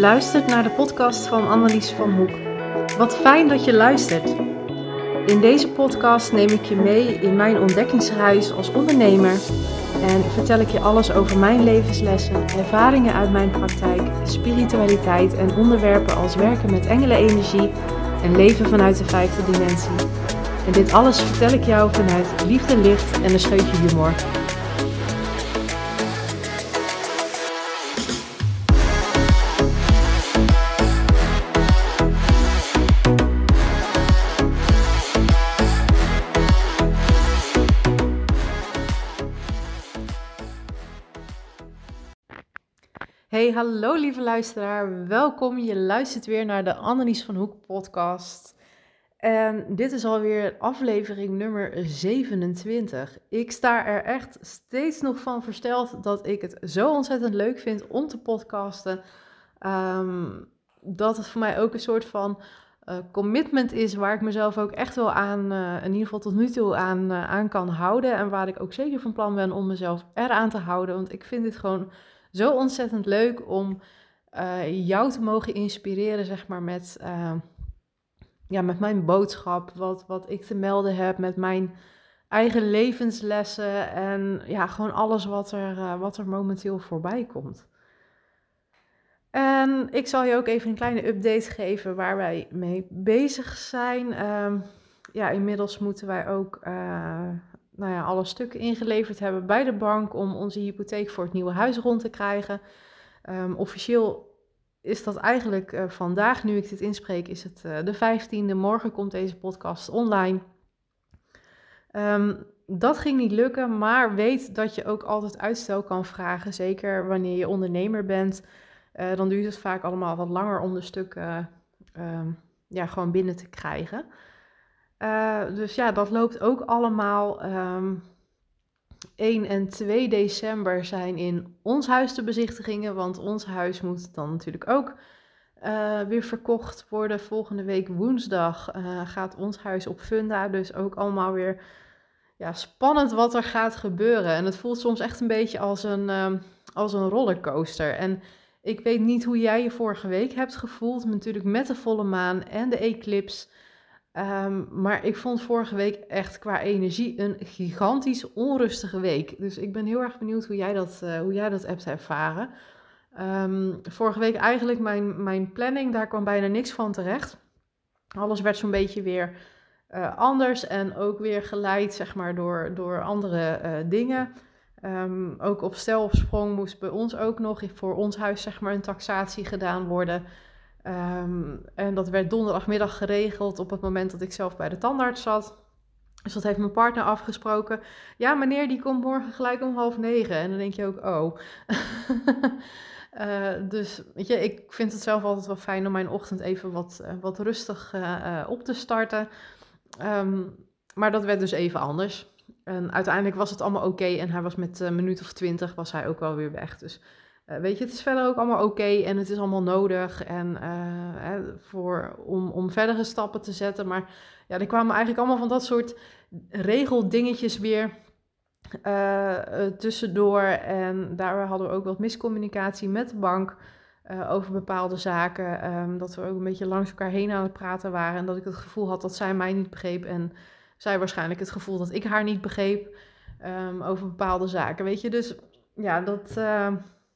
luistert naar de podcast van Annelies van Hoek. Wat fijn dat je luistert. In deze podcast neem ik je mee in mijn ontdekkingsreis als ondernemer en vertel ik je alles over mijn levenslessen, ervaringen uit mijn praktijk, spiritualiteit en onderwerpen als werken met engelenenergie en leven vanuit de vijfde dimensie. En dit alles vertel ik jou vanuit liefde, licht en een scheutje humor. Hallo lieve luisteraar. Welkom. Je luistert weer naar de Annelies van Hoek podcast. En dit is alweer aflevering nummer 27. Ik sta er echt steeds nog van versteld dat ik het zo ontzettend leuk vind om te podcasten. Ehm, dat het voor mij ook een soort van uh, commitment is waar ik mezelf ook echt wel aan, uh, in ieder geval tot nu toe aan, uh, aan kan houden. En waar ik ook zeker van plan ben om mezelf eraan te houden. Want ik vind dit gewoon zo ontzettend leuk om uh, jou te mogen inspireren, zeg maar, met, uh, ja, met mijn boodschap, wat, wat ik te melden heb, met mijn eigen levenslessen en ja, gewoon alles wat er, uh, wat er momenteel voorbij komt. En ik zal je ook even een kleine update geven waar wij mee bezig zijn. Um, ja, inmiddels moeten wij ook nou ja, alle stukken ingeleverd hebben bij de bank om onze hypotheek voor het nieuwe huis rond te krijgen. Um, officieel is dat eigenlijk uh, vandaag, nu ik dit inspreek, is het uh, de 15e. Morgen komt deze podcast online. Um, dat ging niet lukken, maar weet dat je ook altijd uitstel kan vragen. Zeker wanneer je ondernemer bent. Uh, dan duurt het vaak allemaal wat langer om de stukken um, ja, gewoon binnen te krijgen. Uh, dus ja, dat loopt ook allemaal. Um, 1 en 2 december zijn in ons huis de bezichtigingen, want ons huis moet dan natuurlijk ook uh, weer verkocht worden. Volgende week woensdag uh, gaat ons huis op Funda, dus ook allemaal weer ja, spannend wat er gaat gebeuren. En het voelt soms echt een beetje als een, um, als een rollercoaster. En ik weet niet hoe jij je vorige week hebt gevoeld, natuurlijk met de volle maan en de eclipse. Um, maar ik vond vorige week echt qua energie een gigantisch onrustige week. Dus ik ben heel erg benieuwd hoe jij dat, uh, hoe jij dat hebt ervaren. Um, vorige week eigenlijk mijn, mijn planning, daar kwam bijna niks van terecht. Alles werd zo'n beetje weer uh, anders en ook weer geleid zeg maar, door, door andere uh, dingen. Um, ook op stel op sprong moest bij ons ook nog voor ons huis zeg maar, een taxatie gedaan worden. Um, en dat werd donderdagmiddag geregeld op het moment dat ik zelf bij de tandarts zat. Dus dat heeft mijn partner afgesproken. Ja, meneer, die komt morgen gelijk om half negen. En dan denk je ook, oh. uh, dus weet je, ik vind het zelf altijd wel fijn om mijn ochtend even wat, uh, wat rustig uh, op te starten. Um, maar dat werd dus even anders. En uiteindelijk was het allemaal oké. En hij was met een minuut of twintig was hij ook wel weer weg. Dus uh, weet je, het is verder ook allemaal oké en het is allemaal nodig en, hè, voor, om, om verdere stappen te zetten. Maar ja, er kwamen eigenlijk allemaal van dat soort regeldingetjes weer uh, tussendoor. En daar hadden we ook wat miscommunicatie met de bank over bepaalde zaken. Um, dat we ook een beetje langs elkaar heen aan het praten waren. En dat ik het gevoel had dat zij mij niet begreep en zij waarschijnlijk het gevoel dat ik haar niet begreep um, over bepaalde zaken. Weet je, dus ja, dat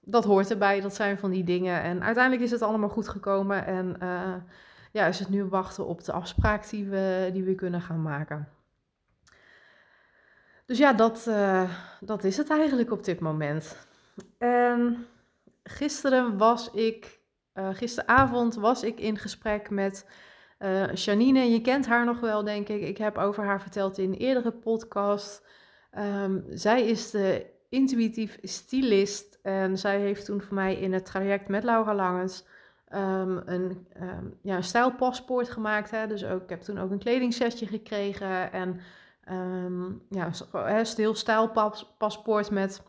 dat hoort erbij. Dat zijn van die dingen. En uiteindelijk is het allemaal goed gekomen. En uh, ja, is het nu wachten op de afspraak die we, die we kunnen gaan maken. Dus ja, dat, uh, dat is het eigenlijk op dit moment. En gisteren was ik, uh, gisteravond was ik in gesprek met Janine. Je kent haar nog wel, denk ik. Ik heb over haar verteld in een eerdere podcast. Um, zij is de intuïtief stylist. En zij heeft toen voor mij in het traject met Laura Langens um, een, um, ja, stijlpaspoort gemaakt. Hè. Dus ook, ik heb toen ook een kledingsetje gekregen. En um, ja, een heel stijlpaspoort met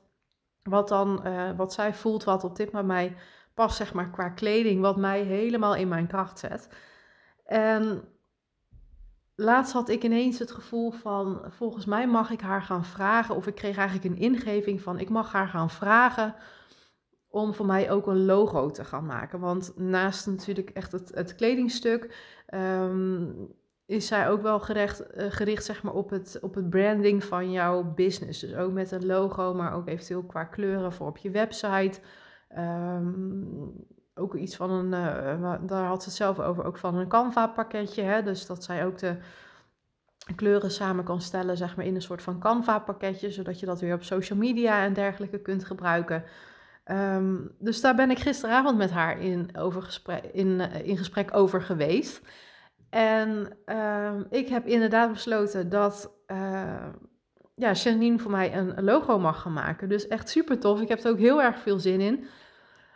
wat dan, uh, wat zij voelt, wat op dit moment mij past, zeg maar, qua kleding. Wat mij helemaal in mijn kracht zet. En laatst had ik ineens het gevoel van, volgens mij mag ik haar gaan vragen, of ik kreeg eigenlijk een ingeving van, ik mag haar gaan vragen om voor mij ook een logo te gaan maken. Want naast natuurlijk echt het, het kledingstuk, ehm, is zij ook wel gerecht, eh, gericht zeg maar, op, het, op het branding van jouw business. Dus ook met een logo, maar ook eventueel qua kleuren voor op je website. Ehm, ook iets van een, uh, daar had ze het zelf over, ook van een Canva pakketje. Hè? Dus dat zij ook de kleuren samen kan stellen zeg maar, in een soort van Canva pakketje. Zodat je dat weer op social media en dergelijke kunt gebruiken. Ehm, dus daar ben ik gisteravond met haar in, over gesprek, in, eh, in gesprek over geweest. En ehm, ik heb inderdaad besloten dat uh, ja, Janine voor mij een logo mag gaan maken. Dus echt super tof. Ik heb er ook heel erg veel zin in.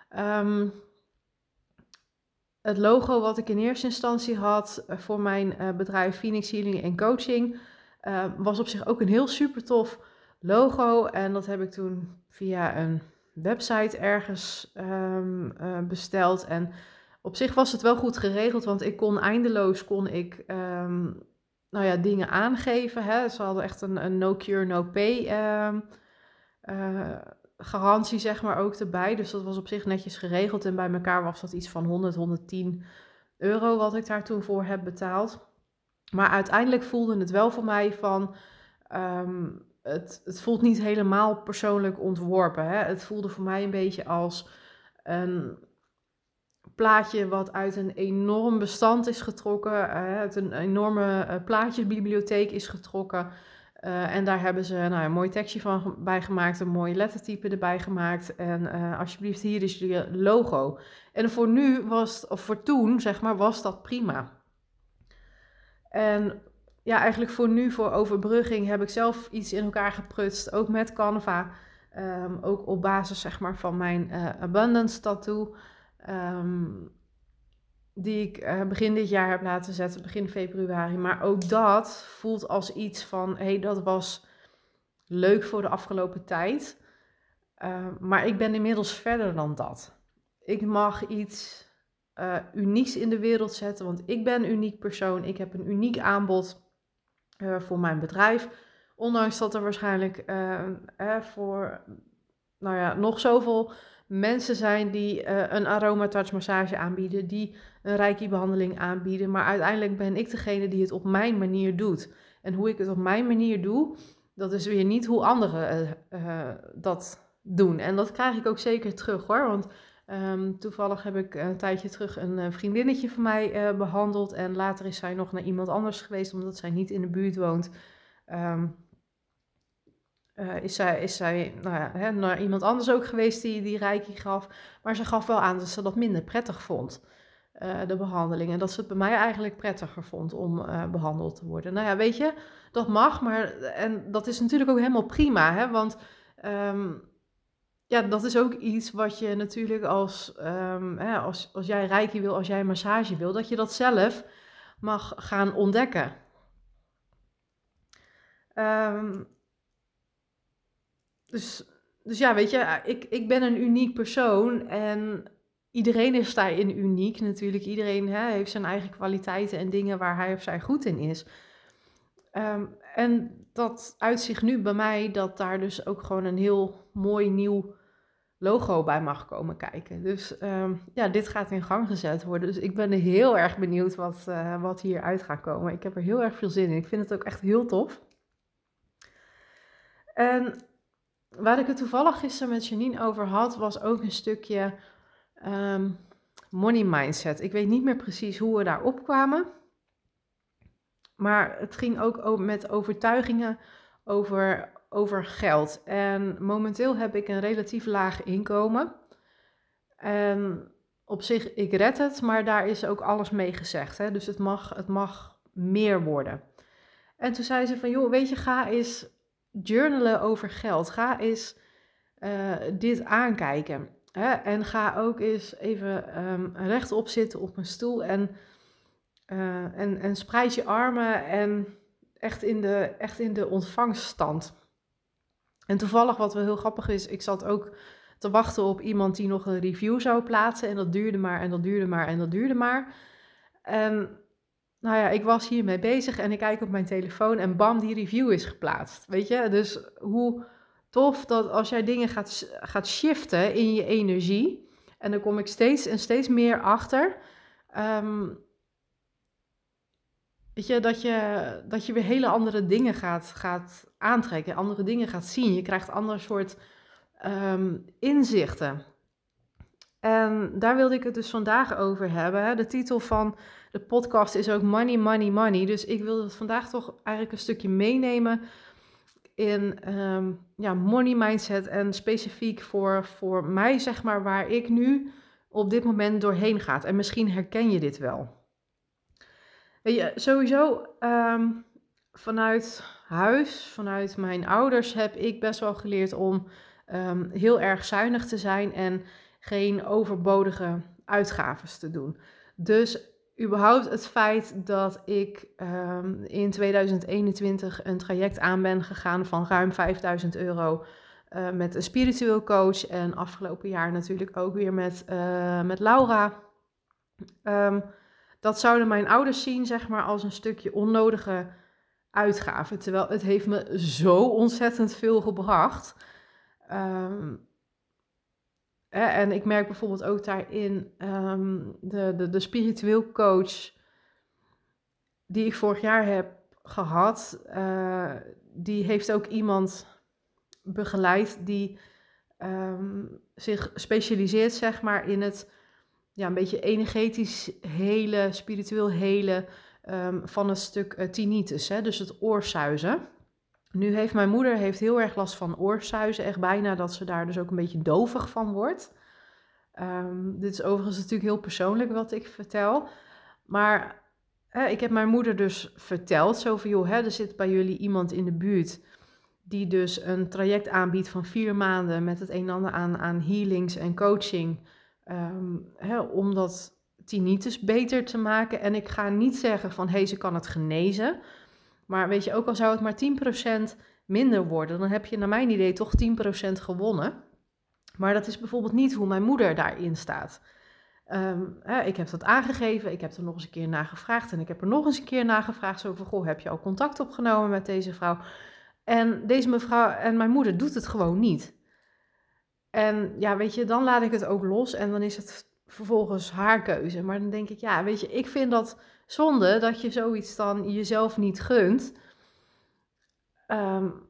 Ehm, het logo wat ik in eerste instantie had eh, voor mijn uh, bedrijf Phoenix Healing Coaching was op zich ook een heel super tof logo. En dat heb ik toen via een website ergens um, besteld. En op zich was het wel goed geregeld, want ik kon eindeloos kon ik, um, nou ja, dingen aangeven. Hè. Ze hadden echt een, no cure, no pay uh, garantie, zeg maar, ook erbij. Dus dat was op zich netjes geregeld. En bij elkaar was dat iets van 100, 110 euro wat ik daar toen voor heb betaald. Maar uiteindelijk voelde het wel voor mij van... Um, het, het voelt niet helemaal persoonlijk ontworpen. Hè. Het voelde voor mij een beetje als een plaatje wat uit een enorm bestand is getrokken, uh, uit een enorme uh, plaatjesbibliotheek is getrokken. Uh, en daar hebben ze nou, een mooi tekstje van bij gemaakt, een mooi lettertype erbij gemaakt. En alsjeblieft, hier is je logo. En voor nu was, of voor toen, zeg maar, was dat prima. En ja, eigenlijk voor nu, voor overbrugging, heb ik zelf iets in elkaar geprutst, ook met Canva. Um, ook op basis, zeg maar, van mijn abundance tattoo. Um, die ik uh, begin dit jaar heb laten zetten, begin februari. Maar ook dat voelt als iets van: hé, hey, dat was leuk voor de afgelopen tijd. Uh, maar ik ben inmiddels verder dan dat. Ik mag iets uh, unieks in de wereld zetten, want ik ben een uniek persoon. Ik heb een uniek aanbod voor mijn bedrijf. Ondanks dat er waarschijnlijk voor nou ja, nog zoveel mensen zijn die uh, een aromatouch massage aanbieden, die een reiki behandeling aanbieden. Maar uiteindelijk ben ik degene die het op mijn manier doet. En hoe ik het op mijn manier doe, dat is weer niet hoe anderen uh, dat doen. En dat krijg ik ook zeker terug hoor. Want um, toevallig heb ik een tijdje terug een vriendinnetje van mij behandeld. En later is zij nog naar iemand anders geweest, omdat zij niet in de buurt woont. Um, uh, is zij, is zij nou ja, hè, naar iemand anders ook geweest die, die reiki gaf. Maar ze gaf wel aan dat ze dat minder prettig vond, uh, de behandeling. En dat ze het bij mij eigenlijk prettiger vond om uh, behandeld te worden. Nou ja, weet je, dat mag, maar en dat is natuurlijk ook helemaal prima. Hè, want um, ja, dat is ook iets wat je natuurlijk als, um, hè, als, als jij reiki wil, als jij massage wil, dat je dat zelf mag gaan ontdekken. Um, dus, dus ja, weet je, ik, ik ben een uniek persoon en iedereen is daarin uniek natuurlijk. Iedereen hè, heeft zijn eigen kwaliteiten en dingen waar hij of zij goed in is. Um, en dat uitzicht nu bij mij dat daar dus ook gewoon een heel mooi nieuw logo bij mag komen kijken. Dus um, ja, dit gaat in gang gezet worden. Dus ik ben heel erg benieuwd wat, uh, wat hieruit gaat komen. Ik heb er heel erg veel zin in. Ik vind het ook echt heel tof. En waar ik het toevallig gisteren met Janine over had, was ook een stukje um, money mindset. Ik weet niet meer precies hoe we daar opkwamen. Maar het ging ook met overtuigingen over, over geld. En momenteel heb ik een relatief laag inkomen. En op zich, ik red het, maar daar is ook alles mee gezegd. Hè? Dus het mag, het mag meer worden. En toen zei ze van, joh, weet je, ga eens journalen over geld. Ga eens uh, dit aankijken. Hè? En ga ook eens even um, rechtop zitten op een stoel en, uh, en, en spreid je armen en echt in, de, echt in de ontvangststand. En toevallig, wat wel heel grappig is, ik zat ook te wachten op iemand die nog een review zou plaatsen. En dat duurde maar en dat duurde maar en dat duurde maar. En nou ja, ik was hiermee bezig en ik kijk op mijn telefoon en bam, die review is geplaatst. Weet je, dus hoe tof dat als jij dingen gaat, gaat shiften in je energie, en dan kom ik steeds en steeds meer achter. Ehm, weet je, dat je, dat je weer hele andere dingen gaat, gaat aantrekken, andere dingen gaat zien. Je krijgt ander soort ehm, inzichten. En daar wilde ik het dus vandaag over hebben. De titel van de podcast is ook Money, Money, Money. Dus ik wilde het vandaag toch eigenlijk een stukje meenemen in um, ja, money mindset en specifiek voor, voor mij, zeg maar, waar ik nu op dit moment doorheen ga. En misschien herken je dit wel. Je, sowieso um, vanuit huis, vanuit mijn ouders, heb ik best wel geleerd om heel erg zuinig te zijn en geen overbodige uitgaven te doen. Dus überhaupt het feit dat ik um, in 2021 een traject aan ben gegaan van ruim 5000 euro uh, met een spiritueel coach en afgelopen jaar natuurlijk ook weer met, uh, met Laura. Um, dat zouden mijn ouders zien, zeg maar, als een stukje onnodige uitgave. Terwijl het heeft me zo ontzettend veel gebracht. Um, en ik merk bijvoorbeeld ook daarin um, de, de, de spiritueel coach die ik vorig jaar heb gehad, uh, die heeft ook iemand begeleid die um, zich specialiseert, zeg maar, in het ja, een beetje energetisch hele, spiritueel hele um, van het stuk uh, tinnitus, hè, dus het oorsuizen. Nu heeft mijn moeder heeft heel erg last van oorsuizen, echt bijna dat ze daar dus ook een beetje dovig van wordt. Um, dit is overigens natuurlijk heel persoonlijk wat ik vertel. Maar ik heb mijn moeder dus verteld, zo van joh, hè, er zit bij jullie iemand in de buurt die dus een traject aanbiedt van vier maanden met het een en ander aan, aan healings en coaching. Um, hè, om dat tinnitus beter te maken. En ik ga niet zeggen van hé, hey, ze kan het genezen. Maar weet je, ook al zou het maar 10% minder worden, dan heb je naar mijn idee toch 10% gewonnen. Maar dat is bijvoorbeeld niet hoe mijn moeder daarin staat. Um, hè, ik heb dat aangegeven, ik heb er nog eens een keer naar gevraagd en ik heb er nog eens een keer naar gevraagd. Zo van, goh, heb je al contact opgenomen met deze vrouw? En deze mevrouw en mijn moeder doet het gewoon niet. En ja, weet je, dan laat ik het ook los en dan is het vervolgens haar keuze. Maar dan denk ik, ja, weet je, ik vind dat zonde dat je zoiets dan jezelf niet gunt. Um,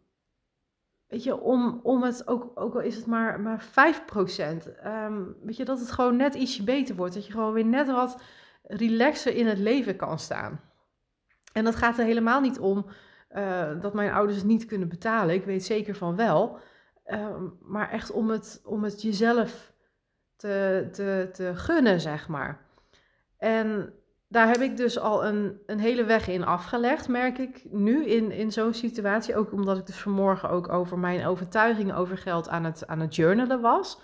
weet je, om, om het, ook, ook al is het maar, maar 5%, um, ehm, weet je, dat het gewoon net ietsje beter wordt. Dat je gewoon weer net wat relaxer in het leven kan staan. En dat gaat er helemaal niet om uh, dat mijn ouders het niet kunnen betalen. Ik weet zeker van wel. Um, maar echt om het, om het jezelf te, te, te gunnen, zeg maar. En daar heb ik dus al een, een hele weg in afgelegd, merk ik nu in, in zo'n situatie. Ook omdat ik dus vanmorgen ook over mijn overtuigingen over geld aan het, aan het journalen was.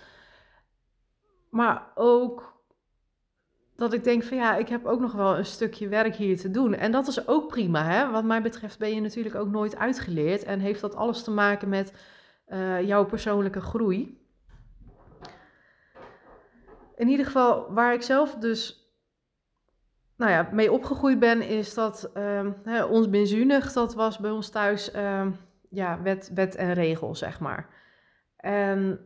Maar ook dat ik denk van ja, ik heb ook nog wel een stukje werk hier te doen. En dat is ook prima, hè. Wat mij betreft ben je natuurlijk ook nooit uitgeleerd. En heeft dat alles te maken met uh, jouw persoonlijke groei. In ieder geval, waar ik zelf dus nou ja, mee opgegroeid ben, is dat hè, ons benzunig, dat was bij ons thuis um, ja, wet, wet en regel, zeg maar. En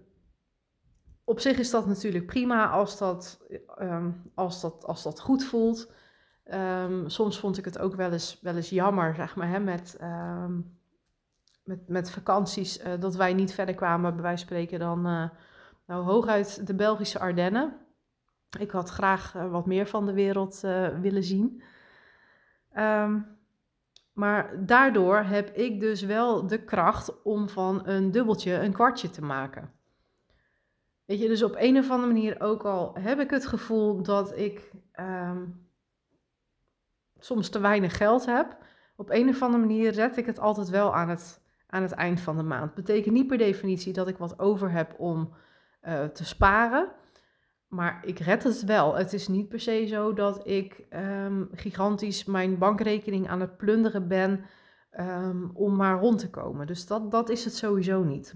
op zich is dat natuurlijk prima als dat, um, als dat, als dat goed voelt. soms vond ik het ook wel eens, wel eens jammer, zeg maar, hè, met, met, met vakanties, uh, dat wij niet verder kwamen, bij wijze spreken, dan uh, nou, hooguit de Belgische Ardennen. Ik had graag uh, wat meer van de wereld uh, willen zien. Um, maar daardoor heb ik dus wel de kracht om van een dubbeltje een kwartje te maken. Weet je, dus op een of andere manier ook al heb ik het gevoel dat ik um, soms te weinig geld heb. Op een of andere manier red ik het altijd wel aan het, aan het eind van de maand. Betekent niet per definitie dat ik wat over heb om uh, te sparen. Maar ik red het wel. Het is niet per se zo dat ik um, gigantisch mijn bankrekening aan het plunderen ben um, om maar rond te komen. Dus dat, dat is het sowieso niet.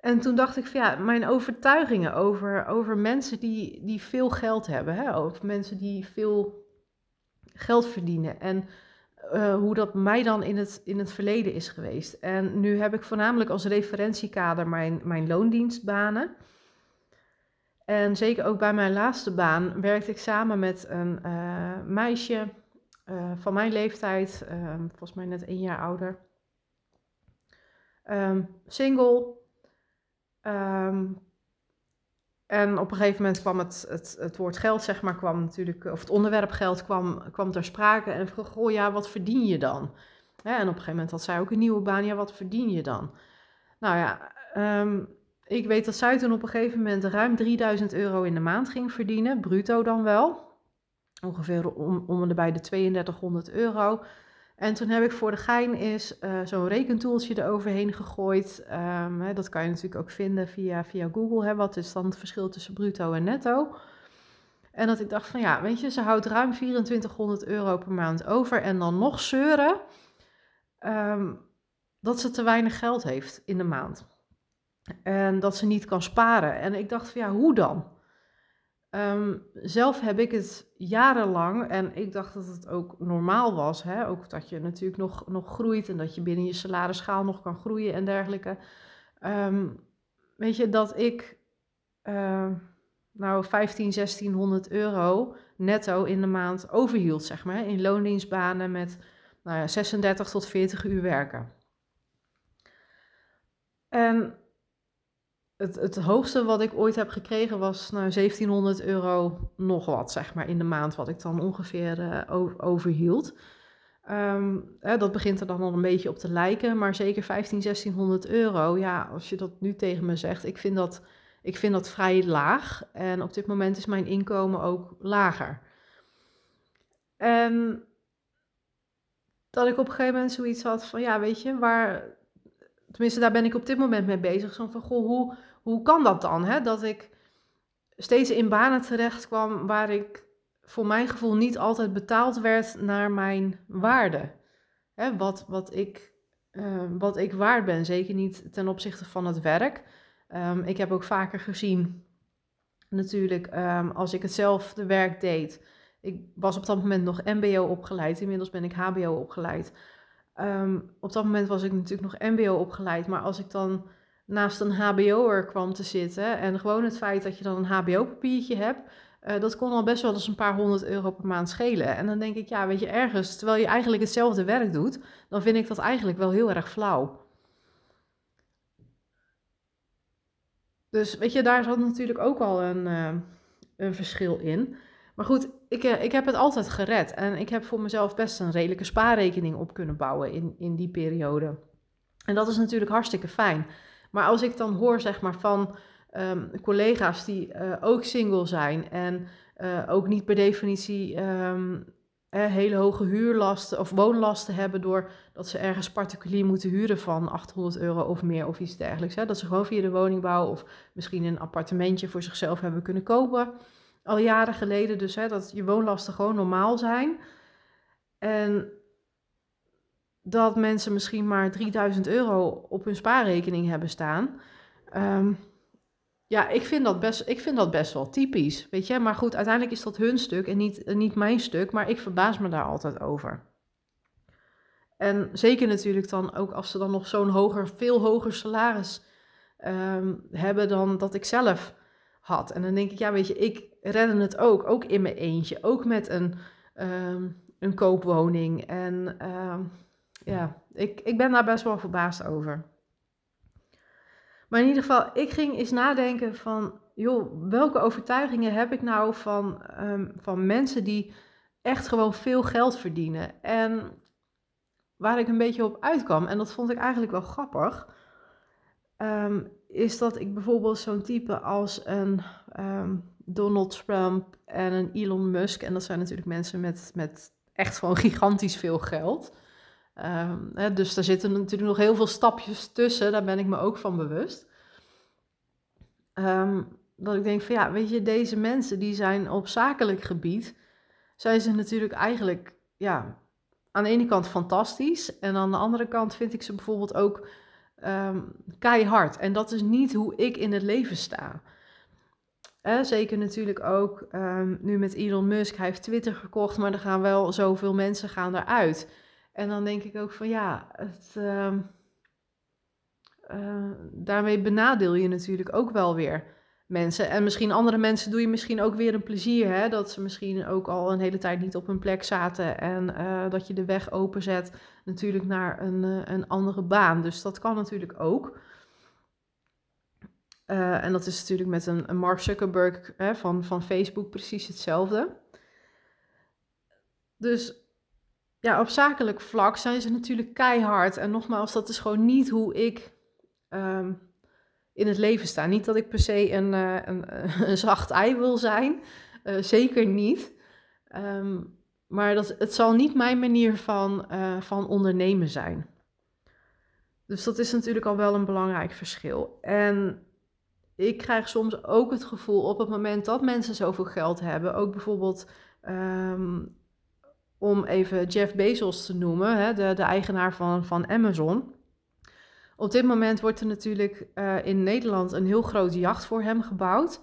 En toen dacht ik van ja, mijn overtuigingen over, over mensen die, die veel geld hebben, hè, over mensen die veel geld verdienen. En uh, hoe dat mij dan in het, in het verleden is geweest. En nu heb ik voornamelijk als referentiekader mijn, mijn loondienstbanen. En zeker ook bij mijn laatste baan werkte ik samen met een uh, meisje uh, van mijn leeftijd, um, volgens mij net één jaar ouder. Um, single. Um, en op een gegeven moment kwam het, het, het woord geld, zeg maar, kwam natuurlijk, of het onderwerp geld kwam, kwam ter sprake. En vroeg, goh, ja, wat verdien je dan? en op een gegeven moment had zij ook een nieuwe baan, ja, wat verdien je dan? Nou ja, um, ik weet dat zij toen op een gegeven moment ruim 3000 euro in de maand ging verdienen, bruto dan wel. Ongeveer om, om bij de 3200 euro. En toen heb ik voor de gein is uh, zo'n rekentoeltje eroverheen gegooid. Um, hè, dat kan je natuurlijk ook vinden via, via Google. Hè, wat is dan het verschil tussen bruto en netto? En dat ik dacht van ja, weet je, ze houdt ruim 2400 euro per maand over. En dan nog zeuren um, dat ze te weinig geld heeft in de maand. En dat ze niet kan sparen. En ik dacht van ja, hoe dan? Um, zelf heb ik het jarenlang en ik dacht dat het ook normaal was. Hè? Ook dat je natuurlijk nog, nog groeit en dat je binnen je salarisschaal nog kan groeien en dergelijke. Um, weet je, dat ik uh, nou 15, 1600 euro netto in de maand overhield, zeg maar. In loondienstbanen met nou ja, 36 tot 40 uur werken. En het, het hoogste wat ik ooit heb gekregen was nou, 1700 euro nog wat, zeg maar, in de maand, wat ik dan ongeveer uh, overhield. Um, dat begint er dan al een beetje op te lijken, maar zeker 15, 1600 euro, ja, als je dat nu tegen me zegt, ik vind dat, ik vind dat vrij laag. En op dit moment is mijn inkomen ook lager. En dat ik op een gegeven moment zoiets had van, ja, weet je, waar, tenminste daar ben ik op dit moment mee bezig, zo van, goh, hoe hoe kan dat dan? Hè? Dat ik steeds in banen terecht kwam waar ik voor mijn gevoel niet altijd betaald werd naar mijn waarde. Hè? Wat, wat, ik, uh, wat ik waard ben, zeker niet ten opzichte van het werk. Um, ik heb ook vaker gezien, natuurlijk, um, als ik hetzelfde werk deed. Ik was op dat moment nog MBO opgeleid, inmiddels ben ik HBO opgeleid. Op dat moment was ik natuurlijk nog MBO opgeleid, maar als ik dan naast een HBO'er kwam te zitten. En gewoon het feit dat je dan een HBO-papiertje hebt, uh, dat kon al best wel eens een paar honderd euro per maand schelen. En dan denk ik, ja, weet je, ergens, terwijl je eigenlijk hetzelfde werk doet, dan vind ik dat eigenlijk wel heel erg flauw. Dus weet je, daar zat natuurlijk ook al een, uh, een verschil in. Maar goed, ik, uh, ik heb het altijd gered. En ik heb voor mezelf best een redelijke spaarrekening op kunnen bouwen in, in die periode. En dat is natuurlijk hartstikke fijn. Maar als ik dan hoor, zeg maar, van um, collega's die uh, ook single zijn en uh, ook niet per definitie eh, hele hoge huurlasten of woonlasten hebben doordat ze ergens particulier moeten huren van 800 euro of meer of iets dergelijks. Hè? Dat ze gewoon via de woningbouw of misschien een appartementje voor zichzelf hebben kunnen kopen. Al jaren geleden dus, hè, dat je woonlasten gewoon normaal zijn. En dat mensen misschien maar 3000 euro op hun spaarrekening hebben staan. Um, ja, ik vind, dat best, ik vind dat best wel typisch, weet je. Maar goed, uiteindelijk is dat hun stuk en niet, niet mijn stuk. Maar ik verbaas me daar altijd over. En zeker natuurlijk dan ook als ze dan nog zo'n hoger, veel hoger salaris um, hebben dan dat ik zelf had. En dan denk ik, ja, weet je, ik redde het ook. Ook in mijn eentje. Ook met een, um, een koopwoning. En ja, ik, ik ben daar best wel verbaasd over. Maar in ieder geval, ik ging eens nadenken van, joh, welke overtuigingen heb ik nou van, um, van mensen die echt gewoon veel geld verdienen? En waar ik een beetje op uitkwam, en dat vond ik eigenlijk wel grappig, um, is dat ik bijvoorbeeld zo'n type als een um, Donald Trump en een Elon Musk, en dat zijn natuurlijk mensen met, met echt gewoon gigantisch veel geld. Hè, dus daar zitten natuurlijk nog heel veel stapjes tussen, daar ben ik me ook van bewust. Um, dat ik denk van ja, weet je, deze mensen die zijn op zakelijk gebied, zijn ze natuurlijk eigenlijk, ja, aan de ene kant fantastisch. En aan de andere kant vind ik ze bijvoorbeeld ook um, keihard. En dat is niet hoe ik in het leven sta. Zeker natuurlijk ook nu met Elon Musk. Hij heeft Twitter gekocht, maar er gaan wel zoveel mensen gaan eruit. En dan denk ik ook van ja, het, ehm, eh, daarmee benadeel je natuurlijk ook wel weer mensen. En misschien andere mensen doe je misschien ook weer een plezier. Hè? Dat ze misschien ook al een hele tijd niet op hun plek zaten. En uh, dat je de weg openzet natuurlijk naar een, uh, een andere baan. Dus dat kan natuurlijk ook. En dat is natuurlijk met een, een Mark Zuckerberg hè, van, van Facebook precies hetzelfde. Dus ja, op zakelijk vlak zijn ze natuurlijk keihard. En nogmaals, dat is gewoon niet hoe ik um, in het leven sta. Niet dat ik per se een, uh, een, een, zacht ei wil zijn. Uh, zeker niet. Um, maar dat, het zal niet mijn manier van, uh, van ondernemen zijn. Dus dat is natuurlijk al wel een belangrijk verschil. En ik krijg soms ook het gevoel op het moment dat mensen zoveel geld hebben, ook bijvoorbeeld um, om even Jeff Bezos te noemen, hè, de, de eigenaar van, van Amazon. Op dit moment wordt er natuurlijk uh, in Nederland een heel grote jacht voor hem gebouwd.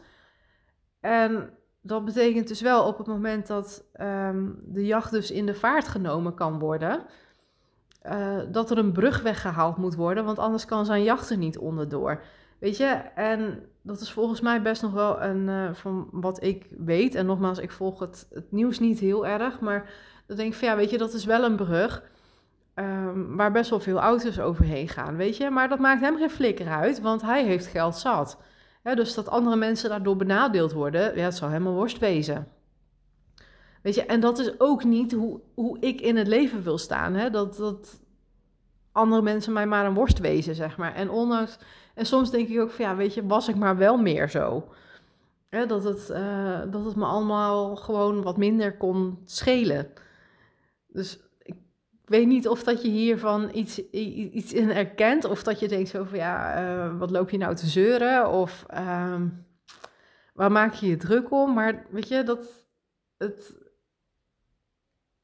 En dat betekent dus wel op het moment dat um, de jacht dus in de vaart genomen kan worden, uh, dat er een brug weggehaald moet worden, want anders kan zijn jacht er niet onderdoor. Weet je, en dat is volgens mij best nog wel een, uh, van wat ik weet, en nogmaals, ik volg het, het nieuws niet heel erg, maar dan denk ik ja, weet je, dat is wel een brug um, waar best wel veel auto's overheen gaan, weet je. Maar dat maakt hem geen flikker uit, want hij heeft geld zat. Dus dat andere mensen daardoor benadeeld worden, ja, het hem een worst wezen. Weet je, en dat is ook niet hoe, hoe ik in het leven wil staan. Hè? Dat, dat andere mensen mij maar een worst wezen, zeg maar. En ondanks, en soms denk ik ook van ja, weet je, was ik maar wel meer zo. Hè, dat, het, uh, dat het me allemaal gewoon wat minder kon schelen. Dus ik weet niet of dat je hiervan iets, iets in herkent. Of dat je denkt zo van ja, uh, wat loop je nou te zeuren? Of uh, waar maak je je druk om? Maar weet je, dat het.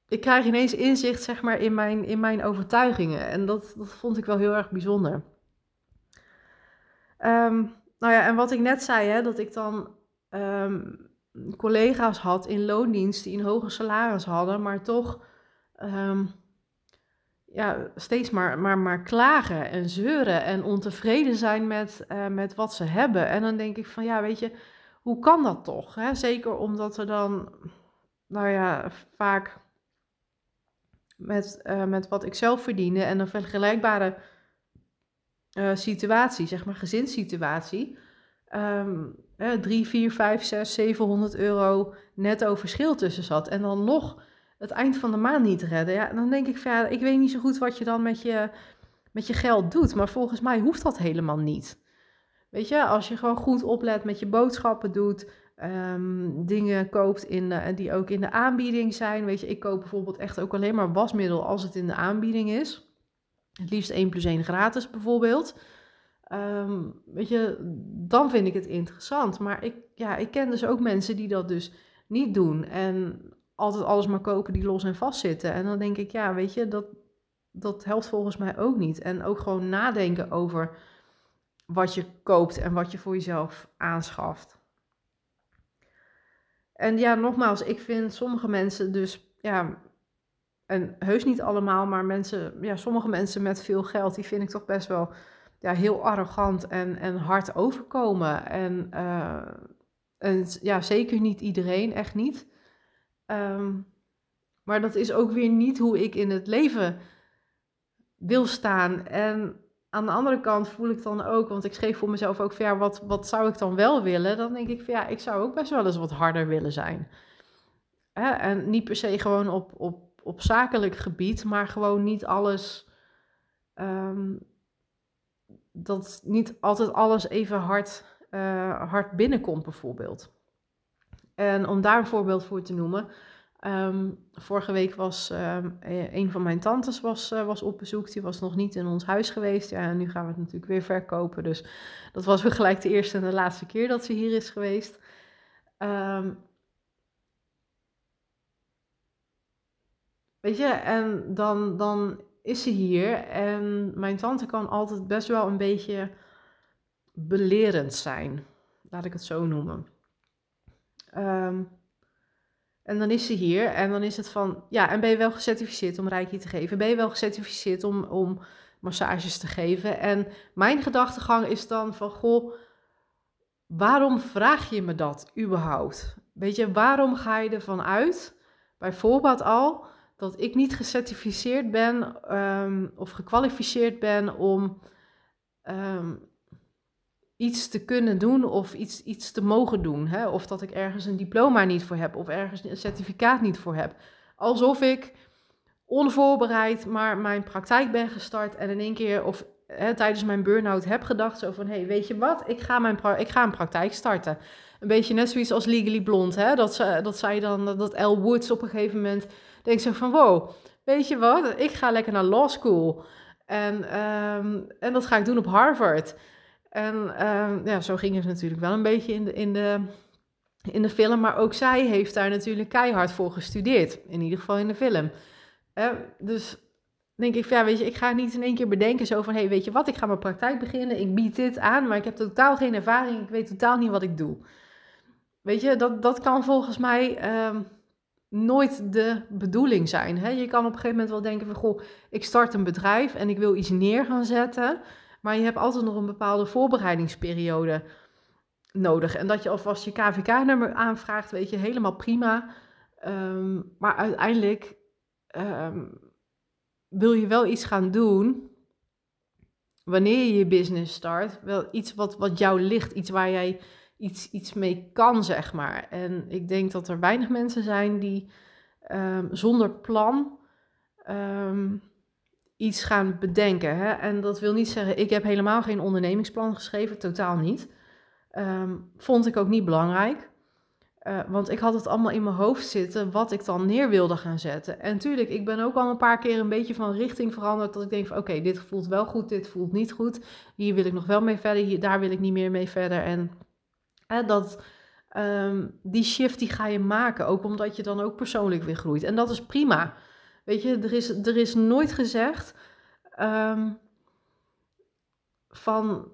Ik krijg ineens inzicht, zeg maar, in mijn, in mijn overtuigingen. En dat, dat vond ik wel heel erg bijzonder. Um, nou ja, en wat ik net zei, hè, dat ik dan um, collega's had in loondienst die een hoger salaris hadden, maar toch um, ja, steeds maar, maar, maar klagen en zeuren en ontevreden zijn met, uh, met wat ze hebben. En dan denk ik van ja, weet je, hoe kan dat toch? Hè? Zeker omdat er dan, nou ja, vaak met, uh, met wat ik zelf verdiende en een vergelijkbare uh, situatie, zeg maar gezinssituatie, um, 3, 4, 5, 6, 700 euro netto verschil tussen zat. En dan nog het eind van de maand niet redden. Ja, dan denk ik van ja, ik weet niet zo goed wat je dan met je, met je geld doet. Maar volgens mij hoeft dat helemaal niet. Weet je, als je gewoon goed oplet met je boodschappen doet, um, dingen koopt in de, die ook in de aanbieding zijn. Weet je, ik koop bijvoorbeeld echt ook alleen maar wasmiddel als het in de aanbieding is. Het liefst 1 plus 1 gratis bijvoorbeeld. Um, weet je, dan vind ik het interessant. Maar ik, ja, ik ken dus ook mensen die dat dus niet doen. En altijd alles maar kopen die los en vast zitten. En dan denk ik, ja, weet je, dat, dat helpt volgens mij ook niet. En ook gewoon nadenken over wat je koopt en wat je voor jezelf aanschaft. En ja, nogmaals, ik vind sommige mensen dus, ja, en heus niet allemaal, maar mensen, ja, sommige mensen met veel geld, die vind ik toch best wel ja, heel arrogant en, en hard overkomen. En, en ja, zeker niet iedereen, echt niet. Um, maar dat is ook weer niet hoe ik in het leven wil staan. En aan de andere kant voel ik dan ook, want ik schreef voor mezelf ook ja, wat, wat zou ik dan wel willen? Dan denk ik van ja, ik zou ook best wel eens wat harder willen zijn. Hè? En niet per se gewoon op, op, op zakelijk gebied, maar gewoon niet alles. Um, dat niet altijd alles even hard, uh, hard binnenkomt, bijvoorbeeld. En om daar een voorbeeld voor te noemen. Um, vorige week was um, een van mijn tantes was, uh, was op bezoek. Die was nog niet in ons huis geweest. Ja, en nu gaan we het natuurlijk weer verkopen. Dus dat was weer gelijk de eerste en de laatste keer dat ze hier is geweest. Um, weet je, en dan, dan is ze hier. En mijn tante kan altijd best wel een beetje belerend zijn. Laat ik het zo noemen. Um, En dan is ze hier en dan is het van, ja, en ben je wel gecertificeerd om reiki te geven? Ben je wel gecertificeerd om, om massages te geven? En mijn gedachtegang is dan van, goh, waarom vraag je me dat überhaupt? Weet je, waarom ga je ervan uit, bijvoorbeeld al, dat ik niet gecertificeerd ben ehm, of gekwalificeerd ben om ehm, iets te kunnen doen of iets, iets te mogen doen. Hè? Of dat ik ergens een diploma niet voor heb of ergens een certificaat niet voor heb. Alsof ik onvoorbereid maar mijn praktijk ben gestart en in één keer of hè, tijdens mijn burn-out heb gedacht zo van... hé, hey, weet je wat, ik ga, mijn ik ga een praktijk starten. Een beetje net zoiets als Legally Blonde, hè? Dat, ze, dat zei dan, dat Elle Woods op een gegeven moment denkt zo van... wow, weet je wat, ik ga lekker naar law school. En, ehm, en dat ga ik doen op Harvard. En ehm, ja, zo ging het natuurlijk wel een beetje in de, in, de, in de film. Maar ook zij heeft daar natuurlijk keihard voor gestudeerd. In ieder geval in de film. dus denk ik, ja, weet je, ik ga niet in één keer bedenken zo van... hé, hey, weet je wat, ik ga mijn praktijk beginnen. Ik bied dit aan, maar ik heb totaal geen ervaring. Ik weet totaal niet wat ik doe. Weet je, dat, dat kan volgens mij ehm, nooit de bedoeling zijn. Hè? Je kan op een gegeven moment wel denken van... goh, ik start een bedrijf en ik wil iets neer gaan zetten... Maar je hebt altijd nog een bepaalde voorbereidingsperiode nodig. En dat je alvast je KVK-nummer aanvraagt, weet je, helemaal prima. Ehm, maar uiteindelijk ehm, wil je wel iets gaan doen wanneer je je business start. Wel iets wat, wat jou ligt, iets waar jij iets, iets mee kan, zeg maar. En ik denk dat er weinig mensen zijn die ehm, zonder plan iets gaan bedenken. Hè? En dat wil niet zeggen, ik heb helemaal geen ondernemingsplan geschreven, totaal niet. Ehm, vond ik ook niet belangrijk. Uh, want ik had het allemaal in mijn hoofd zitten wat ik dan neer wilde gaan zetten. En tuurlijk, ik ben ook al een paar keer een beetje van richting veranderd. Dat ik denk van oké, dit voelt wel goed, dit voelt niet goed. Hier wil ik nog wel mee verder, hier, daar wil ik niet meer mee verder. En dat, ehm, die shift die ga je maken, ook omdat je dan ook persoonlijk weer groeit. En dat is prima. Weet je, er is, er is nooit gezegd ehm, van,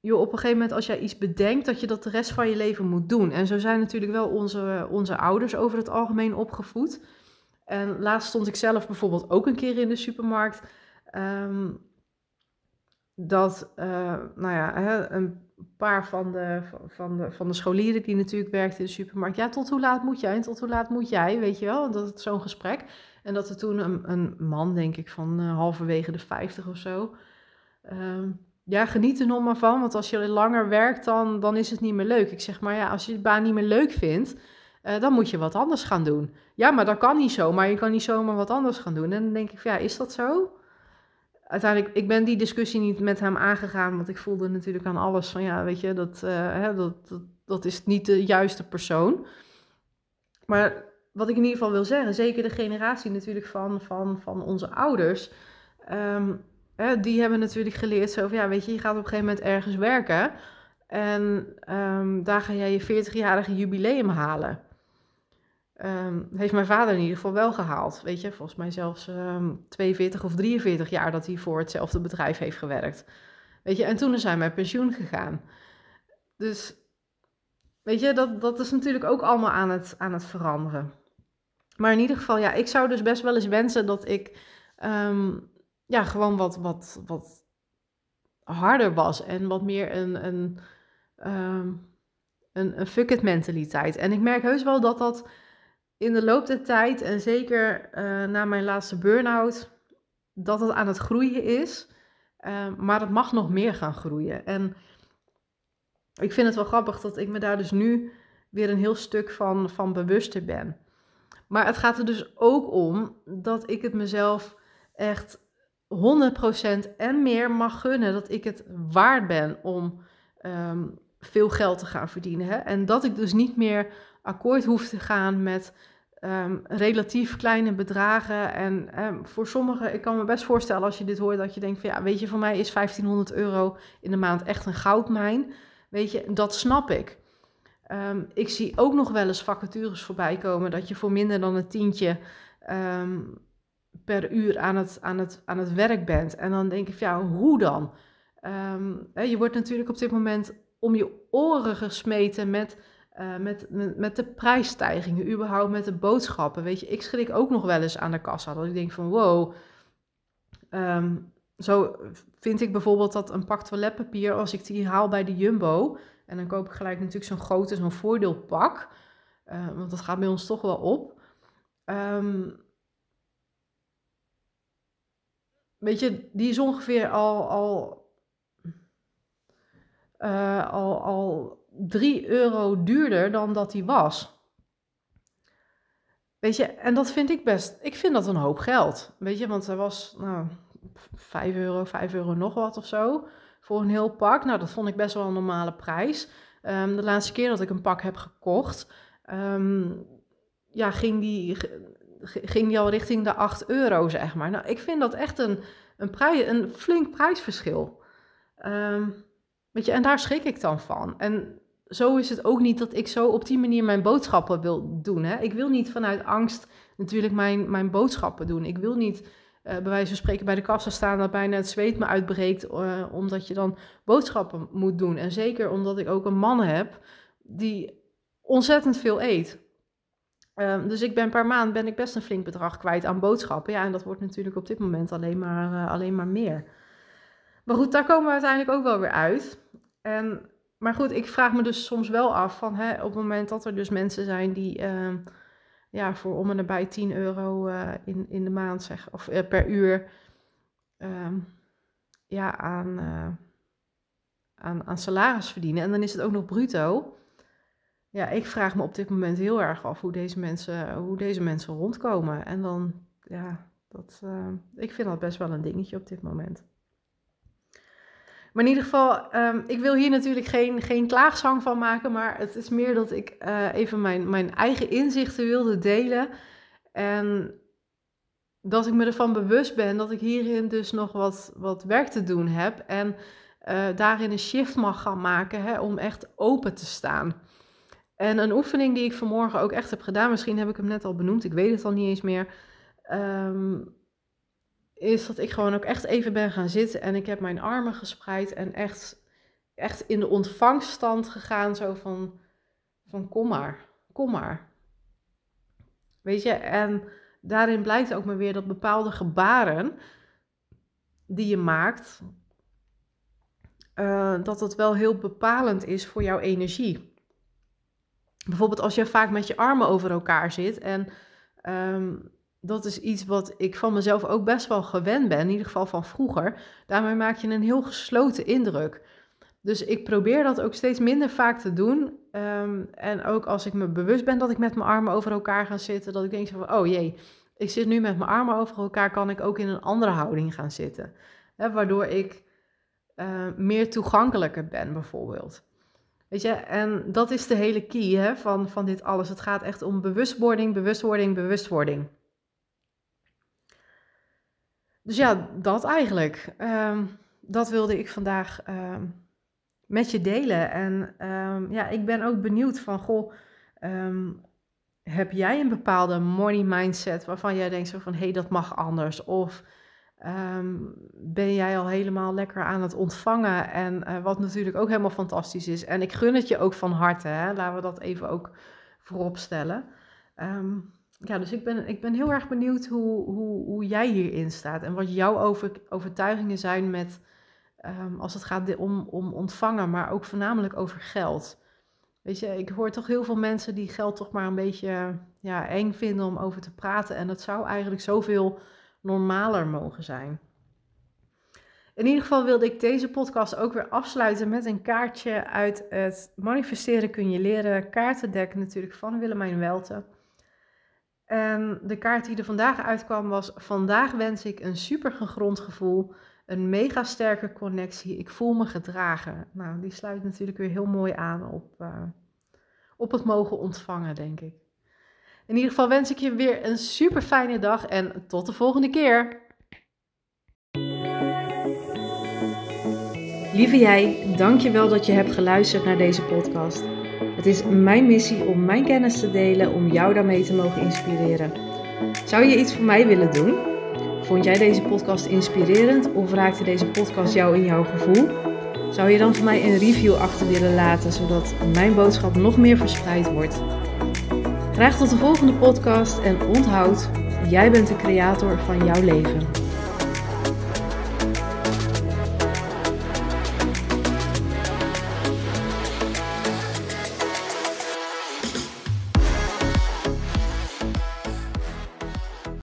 joh, op een gegeven moment als jij iets bedenkt, dat je dat de rest van je leven moet doen. En zo zijn natuurlijk wel onze, onze ouders over het algemeen opgevoed. En laatst stond ik zelf bijvoorbeeld ook een keer in de supermarkt. Ehm, dat, uh, nou ja, een paar van de, van, de, van de scholieren die natuurlijk werkten in de supermarkt. Ja, tot hoe laat moet jij en tot hoe laat moet jij, weet je wel? Dat is zo'n gesprek. En dat er toen een, een man, denk ik, van uh, halverwege de 50 of zo. Uh, ja, geniet er nog maar van, want als je langer werkt, dan, dan is het niet meer leuk. Ik zeg maar, ja, als je de baan niet meer leuk vindt, uh, dan moet je wat anders gaan doen. Ja, maar dat kan niet zo, maar je kan niet zomaar wat anders gaan doen. En dan denk ik, ja, is dat zo? Uiteindelijk, ik ben die discussie niet met hem aangegaan, want ik voelde natuurlijk aan alles van, ja, weet je, dat, uh, hè, dat, dat, dat is niet de juiste persoon. Maar wat ik in ieder geval wil zeggen, zeker de generatie natuurlijk van, van, van onze ouders, um, die hebben natuurlijk geleerd zo van, ja, weet je, je gaat op een gegeven moment ergens werken en um, daar ga jij je 40-jarige jubileum halen. Um, heeft mijn vader in ieder geval wel gehaald. Weet je, volgens mij zelfs um, 42 of 43 jaar dat hij voor hetzelfde bedrijf heeft gewerkt. Weet je, en toen is hij met pensioen gegaan. Dus, weet je, dat, dat is natuurlijk ook allemaal aan het, aan het veranderen. Maar in ieder geval, ja, ik zou dus best wel eens wensen dat ik um, ja, gewoon wat, wat, wat harder was en wat meer een, een, um, een, een fuck it mentaliteit. En ik merk heus wel dat dat in de loop der tijd en zeker uh, na mijn laatste burn-out, dat aan het groeien is. Uh, maar het mag nog meer gaan groeien. En ik vind het wel grappig dat ik me daar dus nu weer een heel stuk van, van bewuster ben. Maar het gaat er dus ook om dat ik het mezelf echt 100% en meer mag gunnen. Dat ik het waard ben om um, veel geld te gaan verdienen. Hè? En dat ik dus niet meer akkoord hoef te gaan met um, relatief kleine bedragen. En um, voor sommigen, ik kan me best voorstellen als je dit hoort, dat je denkt van ja, weet je, voor mij is 1500 euro in de maand echt een goudmijn. Weet je, dat snap ik. Um, ik zie ook nog wel eens vacatures voorbij komen dat je voor minder dan een tientje um, per uur aan het, aan, het, aan het werk bent. En dan denk ik, ja, hoe dan? Um, je wordt natuurlijk op dit moment om je oren gesmeten met Uh, met, met, met, de prijsstijgingen, überhaupt met de boodschappen. Weet je, ik schrik ook nog wel eens aan de kassa. Dat ik denk van wow. Ehm, zo vind ik bijvoorbeeld dat een pak toiletpapier, als ik die haal bij de Jumbo. En dan koop ik gelijk natuurlijk zo'n grote, zo'n voordeelpak. Uh, want dat gaat bij ons toch wel op. Um, weet je, die is ongeveer al, al, uh, al, al 3 euro duurder dan dat die was. Weet je, en dat vind ik best, ik vind dat een hoop geld. Weet je, want hij was, nou, 5 euro, 5 euro nog wat of zo. Voor een heel pak. Nou, dat vond ik best wel een normale prijs. Um, de laatste keer dat ik een pak heb gekocht, um, ja, ging die, ging die al richting de 8 euro, zeg maar. Nou, ik vind dat echt een, een, prijs, een flink prijsverschil. Um, weet je, en daar schrik ik dan van. En zo is het ook niet dat ik zo op die manier mijn boodschappen wil doen. Hè? Ik wil niet vanuit angst natuurlijk mijn, mijn boodschappen doen. Ik wil niet bij wijze van spreken bij de kassa staan dat bijna het zweet me uitbreekt, uh, omdat je dan boodschappen moet doen. En zeker omdat ik ook een man heb die ontzettend veel eet. Um, dus ik ben per maand ben ik best een flink bedrag kwijt aan boodschappen. Ja, en dat wordt natuurlijk op dit moment alleen maar, uh, alleen maar meer. Maar goed, daar komen we uiteindelijk ook wel weer uit. En maar goed, ik vraag me dus soms wel af van hè, op het moment dat er dus mensen zijn die uh, ja, voor om en nabij 10 euro uh, in, in de maand zeg, of uh, per uur uh, ja, aan, eh, aan, aan salaris verdienen. En dan is het ook nog bruto. Ja, ik vraag me op dit moment heel erg af hoe deze mensen, hoe deze mensen rondkomen. En dan, ja, dat, ik vind dat best wel een dingetje op dit moment. Maar in ieder geval, um, ik wil hier natuurlijk geen, geen klaagzang van maken, maar het is meer dat ik uh, even mijn, mijn eigen inzichten wilde delen. En dat ik me ervan bewust ben dat ik hierin dus nog wat, wat werk te doen heb. En uh, daarin een shift mag gaan maken hè, om echt open te staan. En een oefening die ik vanmorgen ook echt heb gedaan, misschien heb ik hem net al benoemd, ik weet het al niet eens meer. Um, is dat ik gewoon ook echt even ben gaan zitten en ik heb mijn armen gespreid en echt, echt in de ontvangststand gegaan, zo van, van kom maar, kom maar. Weet je, en daarin blijkt ook maar weer dat bepaalde gebaren die je maakt, uh, dat het wel heel bepalend is voor jouw energie. Bijvoorbeeld als je vaak met je armen over elkaar zit en um, dat is iets wat ik van mezelf ook best wel gewend ben, in ieder geval van vroeger. Daarmee maak je een heel gesloten indruk. Dus ik probeer dat ook steeds minder vaak te doen. Um, en ook als ik me bewust ben dat ik met mijn armen over elkaar ga zitten, dat ik denk van, oh jee, ik zit nu met mijn armen over elkaar, kan ik ook in een andere houding gaan zitten. waardoor ik uh, meer toegankelijker ben, bijvoorbeeld. Weet je, en dat is de hele key hè, van, van dit alles. Het gaat echt om bewustwording, bewustwording, bewustwording. Dus ja, dat eigenlijk. Um, dat wilde ik vandaag um, met je delen. En um, ja, ik ben ook benieuwd van, goh, heb jij een bepaalde money mindset waarvan jij denkt zo van, hé, hey, dat mag anders? Of ben jij al helemaal lekker aan het ontvangen? En uh, wat natuurlijk ook helemaal fantastisch is. En ik gun het je ook van harte, hè? laten we dat even ook voorop stellen. Um, ja, dus ik ben, ik ben heel erg benieuwd hoe, hoe, hoe jij hierin staat en wat jouw over, overtuigingen zijn met, um, als het gaat om, om ontvangen, maar ook voornamelijk over geld. Weet je, ik hoor toch heel veel mensen die geld toch maar een beetje ja, eng vinden om over te praten. En dat zou eigenlijk zoveel normaler mogen zijn. In ieder geval wilde ik deze podcast ook weer afsluiten met een kaartje uit het Manifesteren kun je leren kaartendek natuurlijk van Willemijn Welten. En de kaart die er vandaag uitkwam was: Vandaag wens ik een super gegrond gevoel, een mega sterke connectie. Ik voel me gedragen. Nou, die sluit natuurlijk weer heel mooi aan op, uh, op het mogen ontvangen, denk ik. In ieder geval wens ik je weer een super fijne dag en tot de volgende keer. Lieve jij, dankjewel dat je hebt geluisterd naar deze podcast. Het is mijn missie om mijn kennis te delen, om jou daarmee te mogen inspireren. Zou je iets voor mij willen doen? Vond jij deze podcast inspirerend of raakte deze podcast jou in jouw gevoel? Zou je dan voor mij een review achter willen laten, zodat mijn boodschap nog meer verspreid wordt? Graag tot de volgende podcast en onthoud, jij bent de creator van jouw leven.